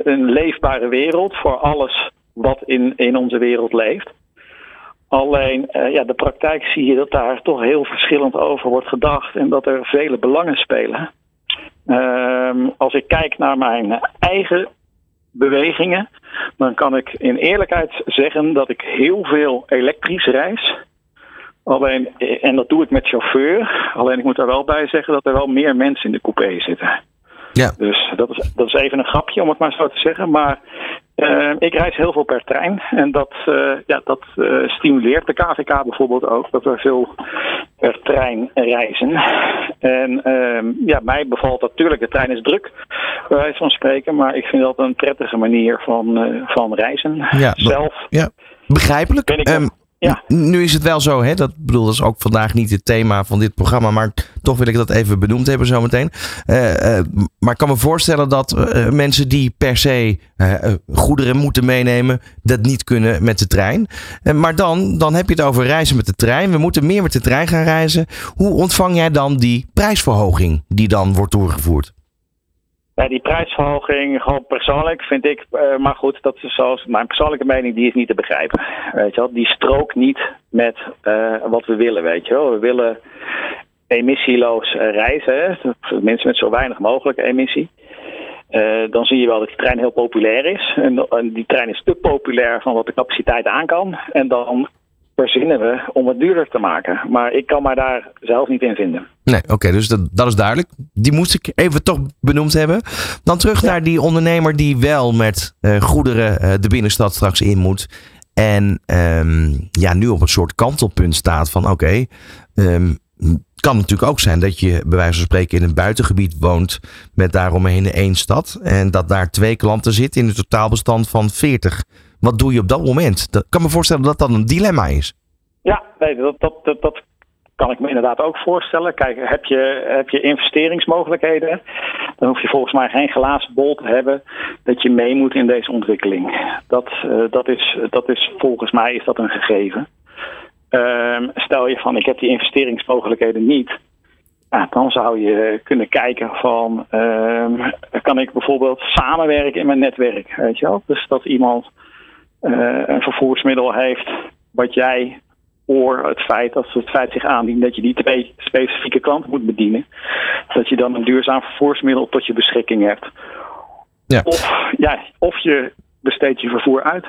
Een leefbare wereld voor alles wat in, in onze wereld leeft. Alleen uh, ja, de praktijk zie je dat daar toch heel verschillend over wordt gedacht en dat er vele belangen spelen. Uh, als ik kijk naar mijn eigen bewegingen, dan kan ik in eerlijkheid zeggen dat ik heel veel elektrisch reis. Alleen, en dat doe ik met chauffeur. Alleen ik moet er wel bij zeggen dat er wel meer mensen in de coupé zitten. Ja. Dus dat is, dat is even een grapje om het maar zo te zeggen. Maar uh, ik reis heel veel per trein. En dat, uh, ja, dat uh, stimuleert de KVK bijvoorbeeld ook. Dat we veel per trein reizen. En ja, mij bevalt natuurlijk, de trein is druk, bij wijze van spreken. Maar ik vind dat een prettige manier van, van reizen. Ja, Zelf. Ja, begrijpelijk. Ben ik um, ja. Nu is het wel zo, hè? Dat, bedoel, dat is ook vandaag niet het thema van dit programma, maar toch wil ik dat even benoemd hebben zometeen. Uh, maar ik kan me voorstellen dat uh, mensen die per se goederen moeten meenemen, dat niet kunnen met de trein. maar dan, dan heb je het over reizen met de trein. We moeten meer met de trein gaan reizen. Hoe ontvang jij dan die prijsverhoging die dan wordt doorgevoerd? Ja, die prijsverhoging, gewoon persoonlijk vind ik, uh, maar goed, dat is zoals mijn persoonlijke mening, die is niet te begrijpen. Weet je wel, die strookt niet met uh, wat we willen, weet je wel. We willen emissieloos uh, reizen, mensen met zo weinig mogelijk emissie. dan zie je wel dat die trein heel populair is. En, en die trein is te populair van wat de capaciteit aan kan. En dan verzinnen we om het duurder te maken. Maar ik kan mij daar zelf niet in vinden. Nee, oké, dus dat, dat is duidelijk. Die moest ik even toch benoemd hebben. Dan terug naar die ondernemer die wel met uh, goederen uh, de binnenstad straks in moet. En um, ja, nu op een soort kantelpunt staat van oké, okay, um, kan natuurlijk ook zijn dat je bij wijze van spreken in een buitengebied woont met daaromheen één stad. En dat daar twee klanten zitten in een totaalbestand van 40. Wat doe je op dat moment? Ik kan me voorstellen dat dat een dilemma is. Ja, nee, dat, dat, dat, dat kan ik me inderdaad ook voorstellen. Kijk, heb je, heb je investeringsmogelijkheden, dan hoef je volgens mij geen glazen bol te hebben dat je mee moet in deze ontwikkeling. Dat, uh, dat, is, dat is volgens mij is dat een gegeven. Uh, stel je van ik heb die investeringsmogelijkheden niet. Dan zou je kunnen kijken van uh, kan ik bijvoorbeeld samenwerken in mijn netwerk. Weet je wel? Dus dat iemand een vervoersmiddel heeft wat jij voor het feit dat het feit zich aandient dat je die twee specifieke klanten moet bedienen, dat je dan een duurzaam vervoersmiddel tot je beschikking hebt. Ja. Of, ja, of je besteedt je vervoer uit.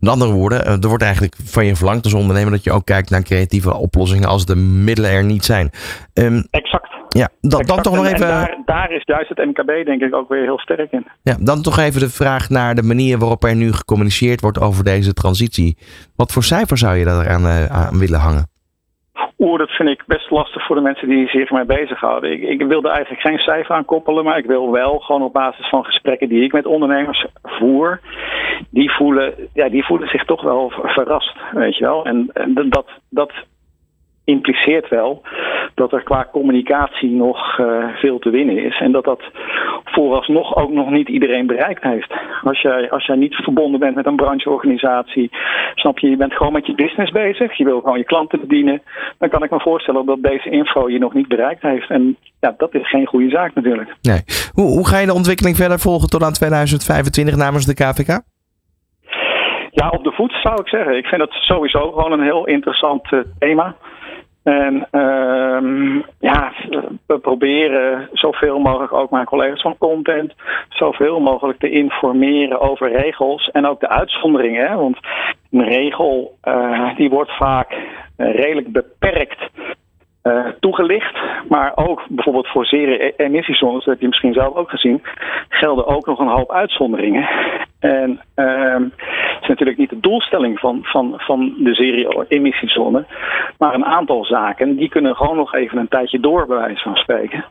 Met andere woorden, eh, er wordt eigenlijk van je verlangd als ondernemer dat je ook kijkt naar creatieve oplossingen als de middelen er niet zijn. Um, exact. Ja, dan, dan toch nog even. Daar, daar, is juist het MKB denk ik ook weer heel sterk in. Ja, dan toch even de vraag naar de manier waarop er nu gecommuniceerd wordt over deze transitie. Wat voor cijfer zou je daar aan, uh, aan willen hangen? Oeh, dat vind ik best lastig voor de mensen die zich mee bezighouden. Ik, ik wilde eigenlijk geen cijfer aan koppelen, maar ik wil wel gewoon op basis van gesprekken die ik met ondernemers voer, die voelen, ja, die voelen zich toch wel verrast, weet je wel. En, en dat, dat impliceert wel dat er qua communicatie nog uh, veel te winnen is. En dat dat vooralsnog ook nog niet iedereen bereikt heeft. Als jij, als jij niet verbonden bent met een brancheorganisatie, snap je, je bent gewoon met je business bezig. Je wil gewoon je klanten bedienen. Dan kan ik me voorstellen dat deze info je nog niet bereikt heeft. En ja, dat is geen goede zaak natuurlijk. Nee. Hoe, hoe ga je de ontwikkeling verder volgen tot aan 2025 namens de KVK? Ja, op de voet zou ik zeggen. Ik vind het sowieso gewoon een heel interessant uh, thema. En um, ja, we proberen zoveel mogelijk ook mijn collega's van content zoveel mogelijk te informeren over regels en ook de uitzonderingen. Want een regel uh, die wordt vaak redelijk beperkt uh, toegelicht. Maar ook bijvoorbeeld voor zere emissiezones, dat heb je misschien zelf ook gezien, gelden ook nog een hoop uitzonderingen. En uh, is natuurlijk niet de doelstelling van, van, van de serie emissiezone, maar een aantal zaken die kunnen gewoon nog even een tijdje door, bij wijze van spreken.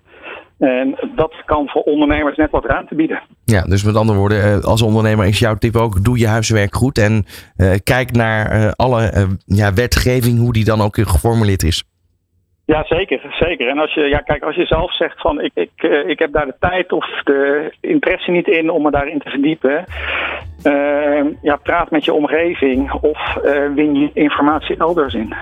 En dat kan voor ondernemers net wat ruimte bieden. Ja, dus met andere woorden, eh, als ondernemer is jouw tip ook: doe je huiswerk goed en uh, kijk naar uh, alle ja, wetgeving, hoe die dan ook geformuleerd is. Ja, zeker, zeker. En als je, ja, kijk, als je zelf zegt van ik, ik, ik heb daar de tijd of de interesse niet in om me daarin te verdiepen, ja, praat met je omgeving of win je informatie elders in.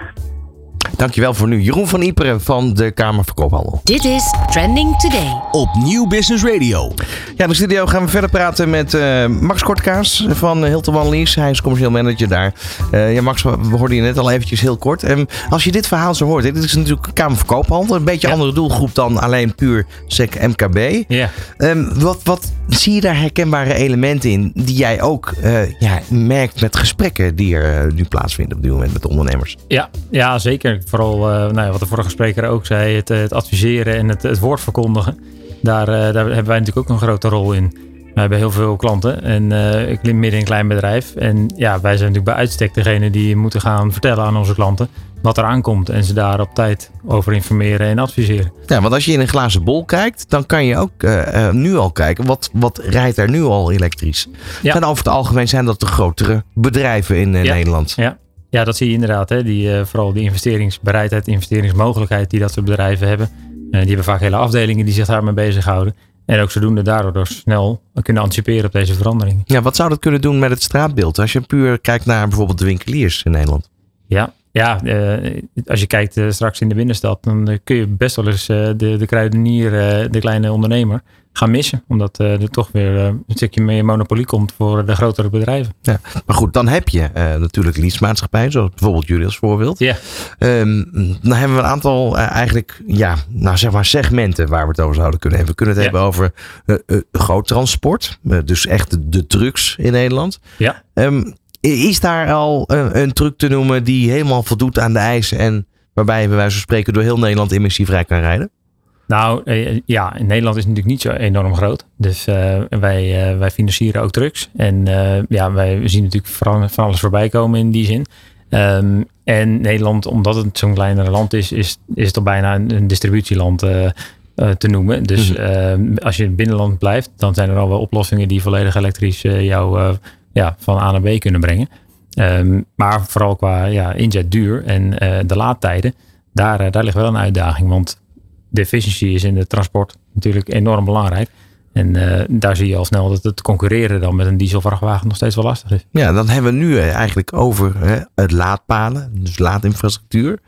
Dankjewel voor nu. Jeroen van Iperen van de Kamer van Koophandel. Dit is Trending Today. Op Nieuw Business Radio. Ja, in de studio gaan we verder praten met uh, Max Kortkaas van Hilton Van Lies. Hij is commercieel manager daar. Uh, ja, Max, we hoorden je net al eventjes heel kort. Um, als je dit verhaal zo hoort, dit is natuurlijk Kamer van Koophandel. Een beetje ja. andere doelgroep dan alleen puur SEC MKB. Ja. Um, wat, wat zie je daar herkenbare elementen in die jij ook uh, ja, merkt met gesprekken die er nu plaatsvinden op dit moment met ondernemers? Ja, ja zeker vooral uh, nou ja, wat de vorige spreker ook zei, het, het adviseren en het, het woord verkondigen. Daar, uh, daar hebben wij natuurlijk ook een grote rol in. We hebben heel veel klanten en uh, ik midden in een klein bedrijf. En ja, wij zijn natuurlijk bij uitstek degene die moeten gaan vertellen aan onze klanten wat er aankomt. En ze daar op tijd over informeren en adviseren. Ja, want als je in een glazen bol kijkt, dan kan je ook uh, nu al kijken. Wat, wat rijdt er nu al elektrisch? Ja. En over het algemeen zijn dat de grotere bedrijven in uh, ja. Nederland. Ja. Ja, dat zie je inderdaad. Hè. Die, uh, vooral die investeringsbereidheid, investeringsmogelijkheid die dat soort bedrijven hebben. Uh, die hebben vaak hele afdelingen die zich daarmee bezighouden. En ook zodoende daardoor snel kunnen anticiperen op deze verandering. Ja, wat zou dat kunnen doen met het straatbeeld? Als je puur kijkt naar bijvoorbeeld de winkeliers in Nederland. Ja, ja uh, als je kijkt straks in de binnenstad, dan kun je best wel eens de, de kruidenier, de kleine ondernemer, gaan missen. Omdat uh, er toch weer uh, een stukje meer monopolie komt voor de grotere bedrijven. Ja, maar goed, dan heb je uh, natuurlijk leasemaatschappijen, zoals bijvoorbeeld jullie als voorbeeld. Ja. Um, dan hebben we een aantal eigenlijk, ja, nou zeg maar segmenten waar we het over zouden kunnen hebben. We kunnen het ja. hebben over groot transport, dus echt de, trucks in Nederland. Ja. Um, is daar al een truck te noemen die helemaal voldoet aan de eisen en waarbij je bij wijze van spreken door heel Nederland emissievrij kan rijden? Nou ja, in Nederland is het natuurlijk niet zo enorm groot. Dus uh, wij, uh, wij financieren ook trucks. En uh, ja, wij zien natuurlijk van, van alles voorbij komen in die zin. Um, en Nederland, omdat het zo'n kleinere land is, is, is het al bijna een, een distributieland te noemen. Dus mm-hmm. als je in het binnenland blijft, dan zijn er al wel oplossingen die volledig elektrisch jou ja, van A naar B kunnen brengen. Um, maar vooral qua ja, inzet duur en de laadtijden, daar, daar ligt wel een uitdaging. Want de efficiëntie is in het transport natuurlijk enorm belangrijk. En uh, daar zie je al snel dat het concurreren dan met een dieselvrachtwagen nog steeds wel lastig is. Ja, dan hebben we nu eigenlijk over hè, het laadpalen, dus laadinfrastructuur.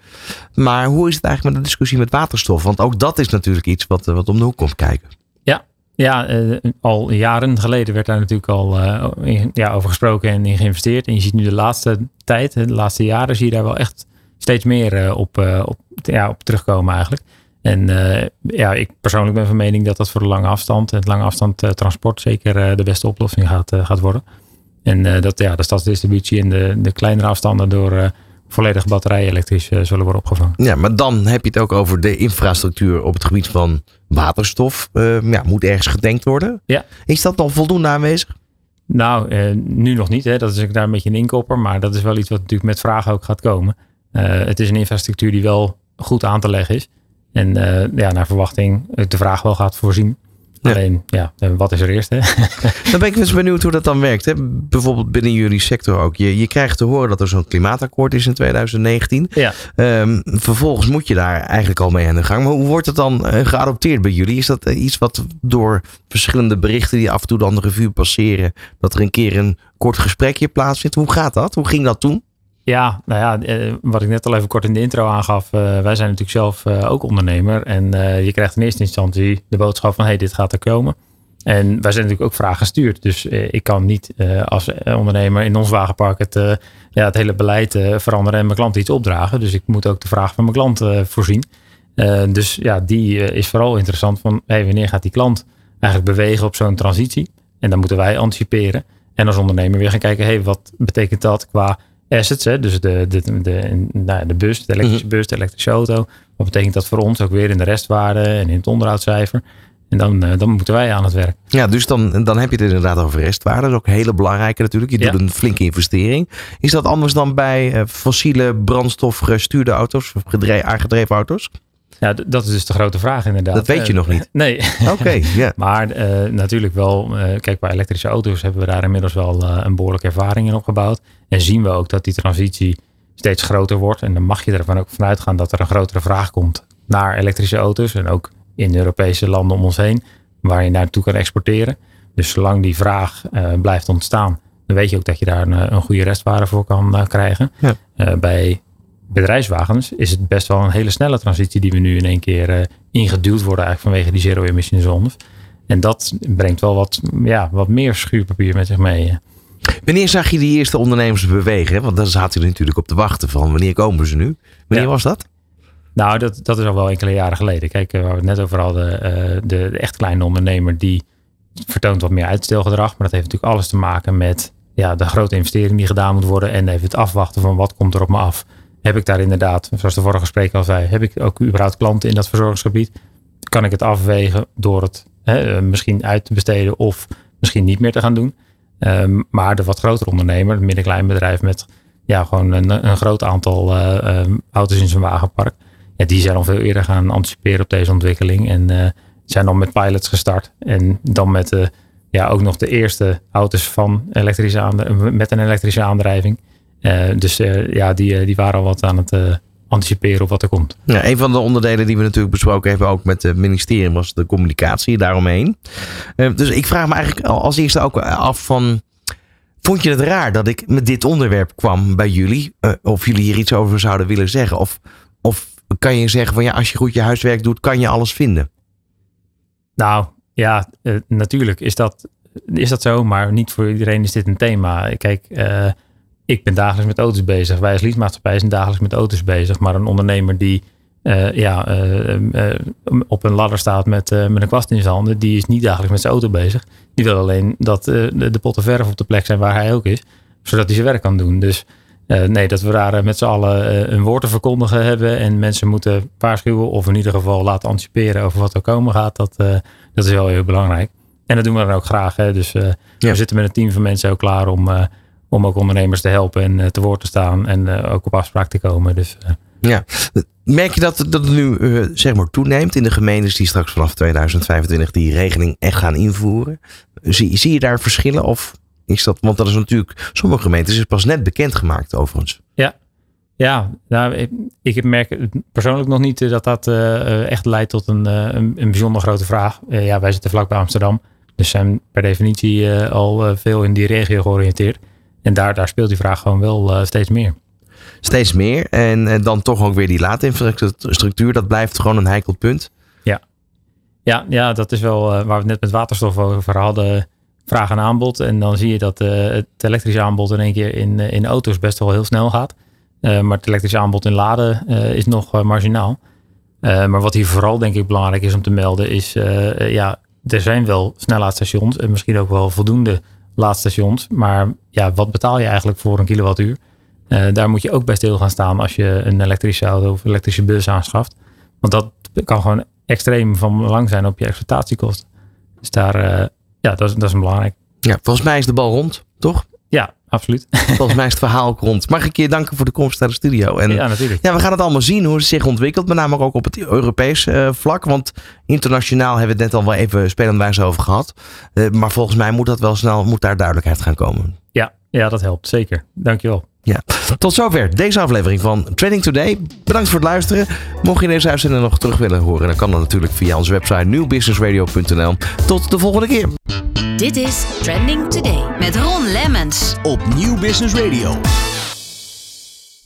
Maar hoe is het eigenlijk met de discussie met waterstof? Want ook dat is natuurlijk iets wat, wat om de hoek komt kijken. Ja, ja uh, al jaren geleden werd daar natuurlijk al uh, in, ja, over gesproken en in geïnvesteerd. En je ziet nu de laatste tijd, de laatste jaren, zie je daar wel echt steeds meer op, op, ja, op terugkomen eigenlijk. En uh, ja, ik persoonlijk ben van mening dat dat voor de lange afstand, het lange afstand uh, transport zeker uh, de beste oplossing gaat, gaat worden. En dat ja, de stadsdistributie en de, de kleinere afstanden door volledig batterijen elektrisch zullen worden opgevangen. Ja, maar dan heb je het ook over de infrastructuur op het gebied van waterstof. ja, moet ergens gedenkt worden. Ja. Is dat dan voldoende aanwezig? Nou, nu nog niet. Hè. Dat is daar een beetje een inkopper. Maar dat is wel iets wat natuurlijk met vragen ook gaat komen. het is een infrastructuur die wel goed aan te leggen is. En uh, ja, naar verwachting de vraag wel gaat voorzien. Ja. Alleen, ja, wat is er eerst? Hè? Dan ben ik eens benieuwd hoe dat dan werkt. Hè? Bijvoorbeeld binnen jullie sector ook. Je, je krijgt te horen dat er zo'n klimaatakkoord is in 2019. Ja. Um, vervolgens moet je daar eigenlijk al mee aan de gang. Maar hoe wordt het dan geadopteerd bij jullie? Is dat iets wat door verschillende berichten die af en toe dan de revue passeren, dat er een keer een kort gesprekje plaatsvindt? Hoe gaat dat? Hoe ging dat toen? Ja, nou ja, eh, wat ik net al even kort in de intro aangaf. Uh, wij zijn natuurlijk zelf uh, ook ondernemer. En je krijgt in eerste instantie de boodschap van hey, dit gaat er komen. En wij zijn natuurlijk ook vragen gestuurd. Dus ik kan niet als ondernemer in ons wagenpark het, ja, het hele beleid veranderen en mijn klant iets opdragen. Dus ik moet ook de vraag van mijn klant voorzien. dus ja, die is vooral interessant van hey, wanneer gaat die klant eigenlijk bewegen op zo'n transitie. En dan moeten wij anticiperen. En als ondernemer weer gaan kijken, hey, wat betekent dat qua assets. Hè? Dus de, de, de, nou, de bus, de elektrische bus, de elektrische auto. Wat betekent dat voor ons ook weer in de restwaarde en in het onderhoudscijfer? En dan, eh, dan moeten wij aan het werk. Ja, dus dan, dan heb je het inderdaad over restwaarde. Dat is ook een hele belangrijke natuurlijk. Je Ja. doet een flinke investering. Is dat anders dan bij eh, fossiele brandstof gestuurde auto's? Of gedre- aangedreven auto's? Ja, dat is dus de grote vraag inderdaad. Dat weet je Eh, nog niet. Nee. Oké, ja. Maar eh, natuurlijk wel, eh, kijk, bij elektrische auto's hebben we daar inmiddels wel een behoorlijke ervaring in opgebouwd. En zien we ook dat die transitie steeds groter wordt. En dan mag je ervan ook vanuit gaan dat er een grotere vraag komt naar elektrische auto's. En ook in Europese landen om ons heen, waar je naartoe kan exporteren. Dus zolang die vraag blijft ontstaan, dan weet je ook dat je daar een, een goede restwaarde voor kan krijgen. Ja. Bij bedrijfswagens is het best wel een hele snelle transitie die we nu in één keer eh, ingeduwd worden eigenlijk vanwege die zero-emission zones. En dat brengt wel wat, ja, wat meer schuurpapier met zich mee. eh. Wanneer zag je die eerste ondernemers bewegen? Want daar zaten je natuurlijk op te wachten van wanneer komen ze nu? Wanneer Ja. was dat? Nou, dat, dat is al wel enkele jaren geleden. Kijk, eh, waar we het net over hadden, eh, de, de echt kleine ondernemer die vertoont wat meer uitstelgedrag. Maar dat heeft natuurlijk alles te maken met ja, de grote investering die gedaan moet worden. En even het afwachten van wat komt er op me af. Heb ik daar inderdaad, zoals de vorige spreker al zei, heb ik ook überhaupt klanten in dat verzorgingsgebied? Kan ik het afwegen door het hè, eh, misschien uit te besteden of misschien niet meer te gaan doen? Ehm, maar de wat grotere ondernemer, het middenklein bedrijf met ja, gewoon een, een groot aantal eh, ehm, auto's in zijn wagenpark. Ja, die zijn al veel eerder gaan anticiperen op deze ontwikkeling. En eh, zijn dan met pilots gestart. En dan met ja, ook nog de eerste auto's van elektrische met een elektrische aandrijving. Eh, dus eh, ja, die, eh, die waren al wat aan het anticiperen op wat er komt. Ja, een van de onderdelen die we natuurlijk besproken hebben, ook met het ministerie, was de communicatie daaromheen. Dus ik vraag me eigenlijk al- als eerste ook af van, vond je het raar dat ik met dit onderwerp kwam bij jullie? Of jullie hier iets over zouden willen zeggen? Of, of kan je zeggen van ja, als je goed je huiswerk doet, kan je alles vinden? Nou ja, natuurlijk is dat, is dat zo, maar niet voor iedereen is dit een thema. Kijk, ik ben dagelijks met auto's bezig. Wij als leasemaatschappij zijn dagelijks met auto's bezig. Maar een ondernemer die eh, ja, eh, eh, op een ladder staat met, met een kwast in zijn handen, die is niet dagelijks met zijn auto bezig. Die wil alleen dat de, de potten verf op de plek zijn waar hij ook is, zodat hij zijn werk kan doen. Dus nee, dat we daar met z'n allen een woord te verkondigen hebben en mensen moeten waarschuwen of in ieder geval laten anticiperen over wat er komen gaat, dat, dat is wel heel belangrijk. En dat doen we dan ook graag. Hè? Dus Ja. we zitten met een team van mensen ook klaar om, om ook ondernemers te helpen en eh, te woord te staan en eh, ook op afspraak te komen. Dus eh, Ja. Merk je dat, dat het nu zeg maar toeneemt in de gemeentes die straks vanaf 2025 die regeling echt gaan invoeren? Zie, zie je daar verschillen of is dat, want dat is natuurlijk, sommige gemeentes is pas net bekendgemaakt overigens. Ja, nou, ik, ik merk persoonlijk nog niet dat dat echt leidt tot een, een, een bijzonder grote vraag. Ja, wij zitten vlakbij Amsterdam, dus zijn per definitie al veel in die regio georiënteerd. En daar, daar speelt die vraag gewoon wel eh, steeds meer. Steeds meer en eh, dan toch ook weer die laadinfrastructuur, dat blijft gewoon een heikel punt. Ja, ja dat is wel eh, waar we het net met waterstof over hadden. Vraag en aanbod. En dan zie je dat het elektrische aanbod in één keer in, in auto's best wel heel snel gaat. Maar het elektrische aanbod in laden is nog marginaal. Maar wat hier vooral denk ik belangrijk is om te melden is... ja, er zijn wel snellaadstations en misschien ook wel voldoende laadstations. Maar ja, wat betaal je eigenlijk voor een kilowattuur? Eh, daar moet je ook bij stil gaan staan als je een elektrische auto of elektrische bus aanschaft. Want dat kan gewoon extreem van belang zijn op je exploitatiekosten. Dus daar, eh, ja, dat is, dat is een belangrijk. Ja, volgens mij is de bal rond, toch? Ja, absoluut. Volgens mij is het verhaal ook rond. Mag ik je danken voor de komst naar de studio? En ja, natuurlijk. Ja, we gaan het allemaal zien hoe het zich ontwikkelt. Met name ook op het Europees eh, vlak. Want internationaal hebben we het net al wel even spelenwijs over gehad. Eh, maar volgens mij moet dat wel snel, moet daar duidelijkheid gaan komen. Ja, ja, dat helpt. Zeker. Dankjewel. Ja. Tot zover deze aflevering van Trading Today. Bedankt voor het luisteren. Mocht je deze uitzending nog terug willen horen, dan kan dat natuurlijk via onze website nieuwbusinessradio.nl. Tot de volgende keer. Dit is Trending Today met Ron Lemmens. Op Nieuw Business Radio.